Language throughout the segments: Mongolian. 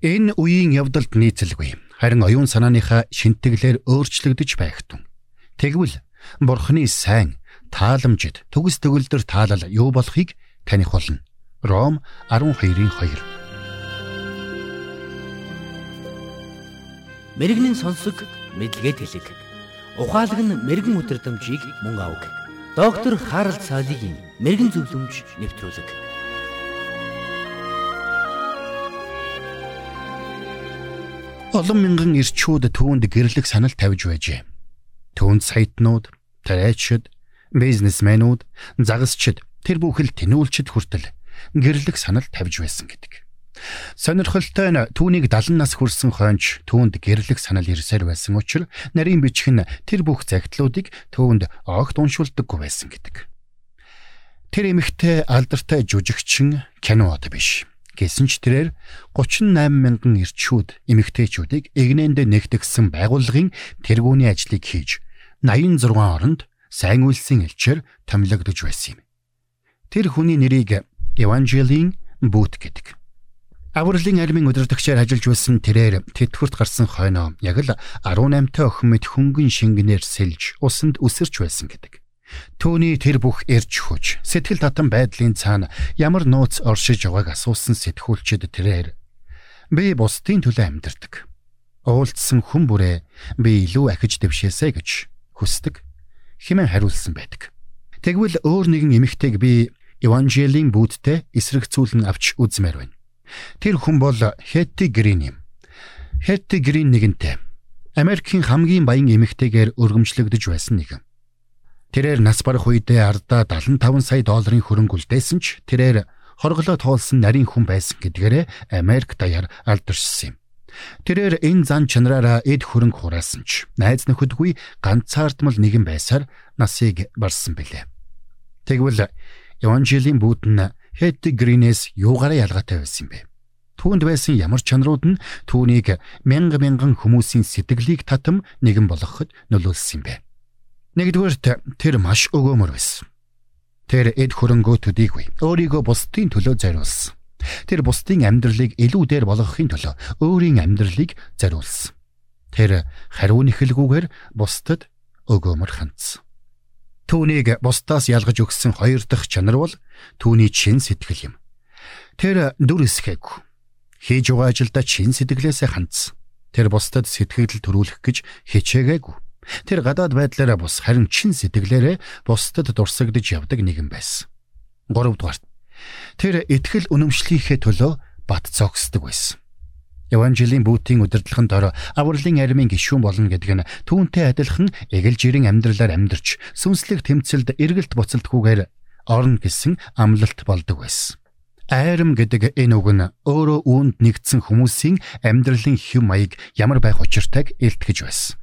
Энэ үеийн явдалд нийцэлгүй. Харин оюун санааныхаа шинтгэлээр өөрчлөгдөж байх тун. Тэгвэл Бурхны сайн, тааламжид, төгс төгөлдөр таалал юу болохыг таних болно. Ром 12-ийн 2. Мэргэний сонсог мэдлэгэд хэлэг. Ухаалаг нь мэрэгэн өдрөмжийг мөн авах. Доктор Харалт цаалогийн мэрэгэн зөвлөмж нэвтрүүлэг. Олон мянган ирчүүд түүнд гэрлэх санал тавьж байжээ. Түүнд саятнууд, тариачид, бизнесмэнүүд, загасчид тэр бүхэл тэнүүлчид хүртэл гэрлэх санал тавьж байсан гэдэг. Сонирхолтой нь түүнийг 70 нас хүрсэн хойч түүнд гэрлэх санал ирсээр байсан учраас нарийн бичг нь тэр бүх загтлуудыг түүнд огт уншуулдаггүй байсан гэдэг. Тэр эмэгтэй алдартай жүжигчин кинод биш Гэсэн ч тэрээр 38 мянган ирчүүд эмэгтэйчүүдийг эгнээндээ нэгтгэсэн байгууллагын тэргүүний ажлыг хийж 86 оронд сайн үйлсийн элчээр томилогдож байсан юм. Тэр хүний нэрийг Евангелийн бүүт гэдэг. Авралын армийн удирдагчаар ажиллаж байсан тэрээр тэтгэврт гарсан хойноо яг л 18 та охин мэд хөнгөн шингэнээр сэлж усанд үсэрч байсан гэдэг. Төвний тэр бүх эрж хүч, сэтгэл татан байдлын цаана ямар нууц оршиж байгааг асуусан сэтгүүлчид тэрээр би бусдын төлөө амьдардаг. Уулдсан хүн бүрээ би илүү ахиж дэвшээсэй гэж хүсдэг хэмээн хариулсан байдаг. Тэгвэл өөр нэгэн эмэгтэйг би Евангелийн бүүдтэй эсрэгцүүлэн авч үзмээр байна. Тэр хүн бол Хетти Грин юм. Хетти Грин нэгэнтэй Америкийн хамгийн баян эмэгтэйгээр өргөмжлөгдөж байсан нэгэн. Тэрээр нас барах үедээ ардаа 75 сая долларын хөрөнгө үлдээсэн ч тэрээр хорглоо тоолсон нарийн хүн байсан гэдгээрээ Америк даяар алдаршсан юм. Тэрээр энэ зан чанараараа эд хөрөнгө хураасан ч найз нөхөдгүй ганцаардмал нэгэн байсаар насыг барсан билээ. Тэгвэл Евангелийн бүүд нь Хэт Гринээс юугаараа ялгаатай байсан бэ? Түүнд байсан ямар чанарууд нь түүнийг мянга мянган хүмүүсийн сэтгэлийг татам нэгэн болгоход нөлөөлсөн юм бэ? Нэгдүгээрт тэр маш өгөөмөр байсан. Тэр эд хөрөнгөө төдийгүй өөрийгөө бусдын төлөө зориулсан. Тэр бусдын амьдралыг илүү дээр болгохын төлөө өөрийн амьдралыг зориулсан. Тэр хариу нэхэлгүйгээр бусдад өгөөмөр хандсан. Түүнийг бусдаас ялгаж өгсөн хоёр дахь чанар бол түүний чин сэтгэл юм. Тэр дүр эсхэг хийж байгаа ажилдаа чин сэтгэлээсээ хандсан. Тэр бусдад сэтгэл төрүүлэх гэж хичээгээгүй Тэр гадаад байдлаараа бус харин чин сэтгэлээрээ бусдад дурсагдж явдаг нэгэн байсан. 3 дугаарт тэр итгэл үнэмшлийнхээ төлөө бат цогсдог байсан. Евангелийн бүүтийн удирдлагын дор авралын армийн гишүүн болно гэдэг нь түүнтэй адилхан эгэл жирийн амьдралаар амьдарч сүнслэг тэмцэлд эргэлт буцалтгүйгээр орно гэсэн амлалт болдог байсан. Айрам гэдэг энэ үг нь өөрөө үүнд нэгдсэн хүмүүсийн амьдралын хэв маяг ямар байх учиртайг илтгэж байсан.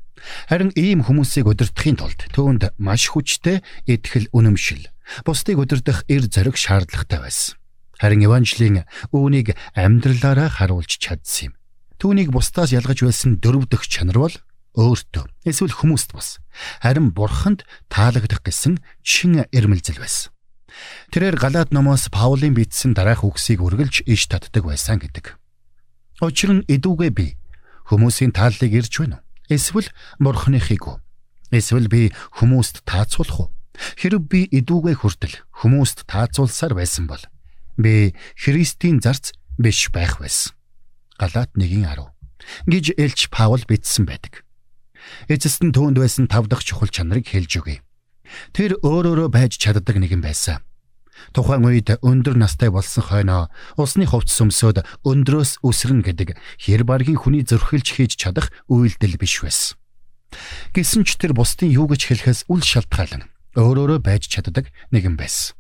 Харин ийм хүмүүсийг удирдахын тулд түүнд маш хүчтэй итгэл үнэмшил, бусдыг удирдах эр зориг шаардлагатай байсан. Харин Евангелийн үүнийг амьдралаараа харуулж чадсан юм. Түүнийг бусдаас ялгаж байсан дөрөв дэх чанар бол өөртөө эсвэл хүмүүст бас харин бурханд таалагдах гэсэн чин эрмэлзэл байсан. Тэрээр Галаад номоос Паулийн бичсэн дараах үгсийг үргэлж иш татдаг байсан гэдэг. Учир нь эдүүгээ би хүмүүсийн тааллыг ирж байна уу? Эсвэл бурхныхыг үү? Эсвэл би хүмүүст таацуулах уу? Хэрв би идүүгээ хүртэл хүмүүст таацуулсаар байсан бол би Христийн зарц биш байх байсан. Галаат 1:10 гэж Элч Паул бичсэн байдаг. Эцэст нь түүнд байсан тав дахь чухал чанарыг хэлж өгье. Тэр өөрөөрөө байж чаддаг нэгэн байсан. Тухайн үед өндөр настай болсон хойноо усны хувцс өмсөд өндрөөс үсрэн гэдэг хэр баргийн хүний зөрхилж хийж чадах үйлдэл биш байсан. Гэсэн ч тэр бусдын юу гэж хэлэхээс үл шалтгаалan өөрөөрөө байж чаддаг нэгэн байсан.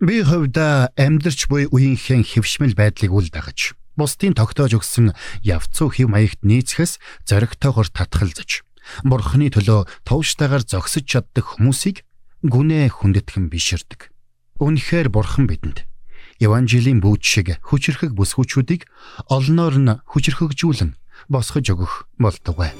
Би хувьда амьдрч буй үеийнхэн хөвшмөл байдлыг үл дагаж бусдын тогтоож өгсөн явцуу хэв маягт нийцэхээс зоригтойгоор татгалзаж бурхны төлөө товштайгаар зогсож чаддаг хүмүүсийг гүнээ хүндэтгэн биширдэг. Үнэхээр бурхан бидэнд Евангелийн бүүж шиг хүчрхэг бүсгүүчүүдийг олноор нь хүчрхэгжүүлэн босгож өгөх болтугай.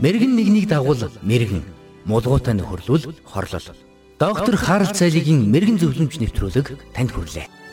Мэргэн нэгнийг дагуул мэргэн, мулгуутай нөхөрлөл хорлол. Доктор Харалт цайлигийн мэрэгэн зөвлөмж нэвтрүүлэг танд хүрэлээ.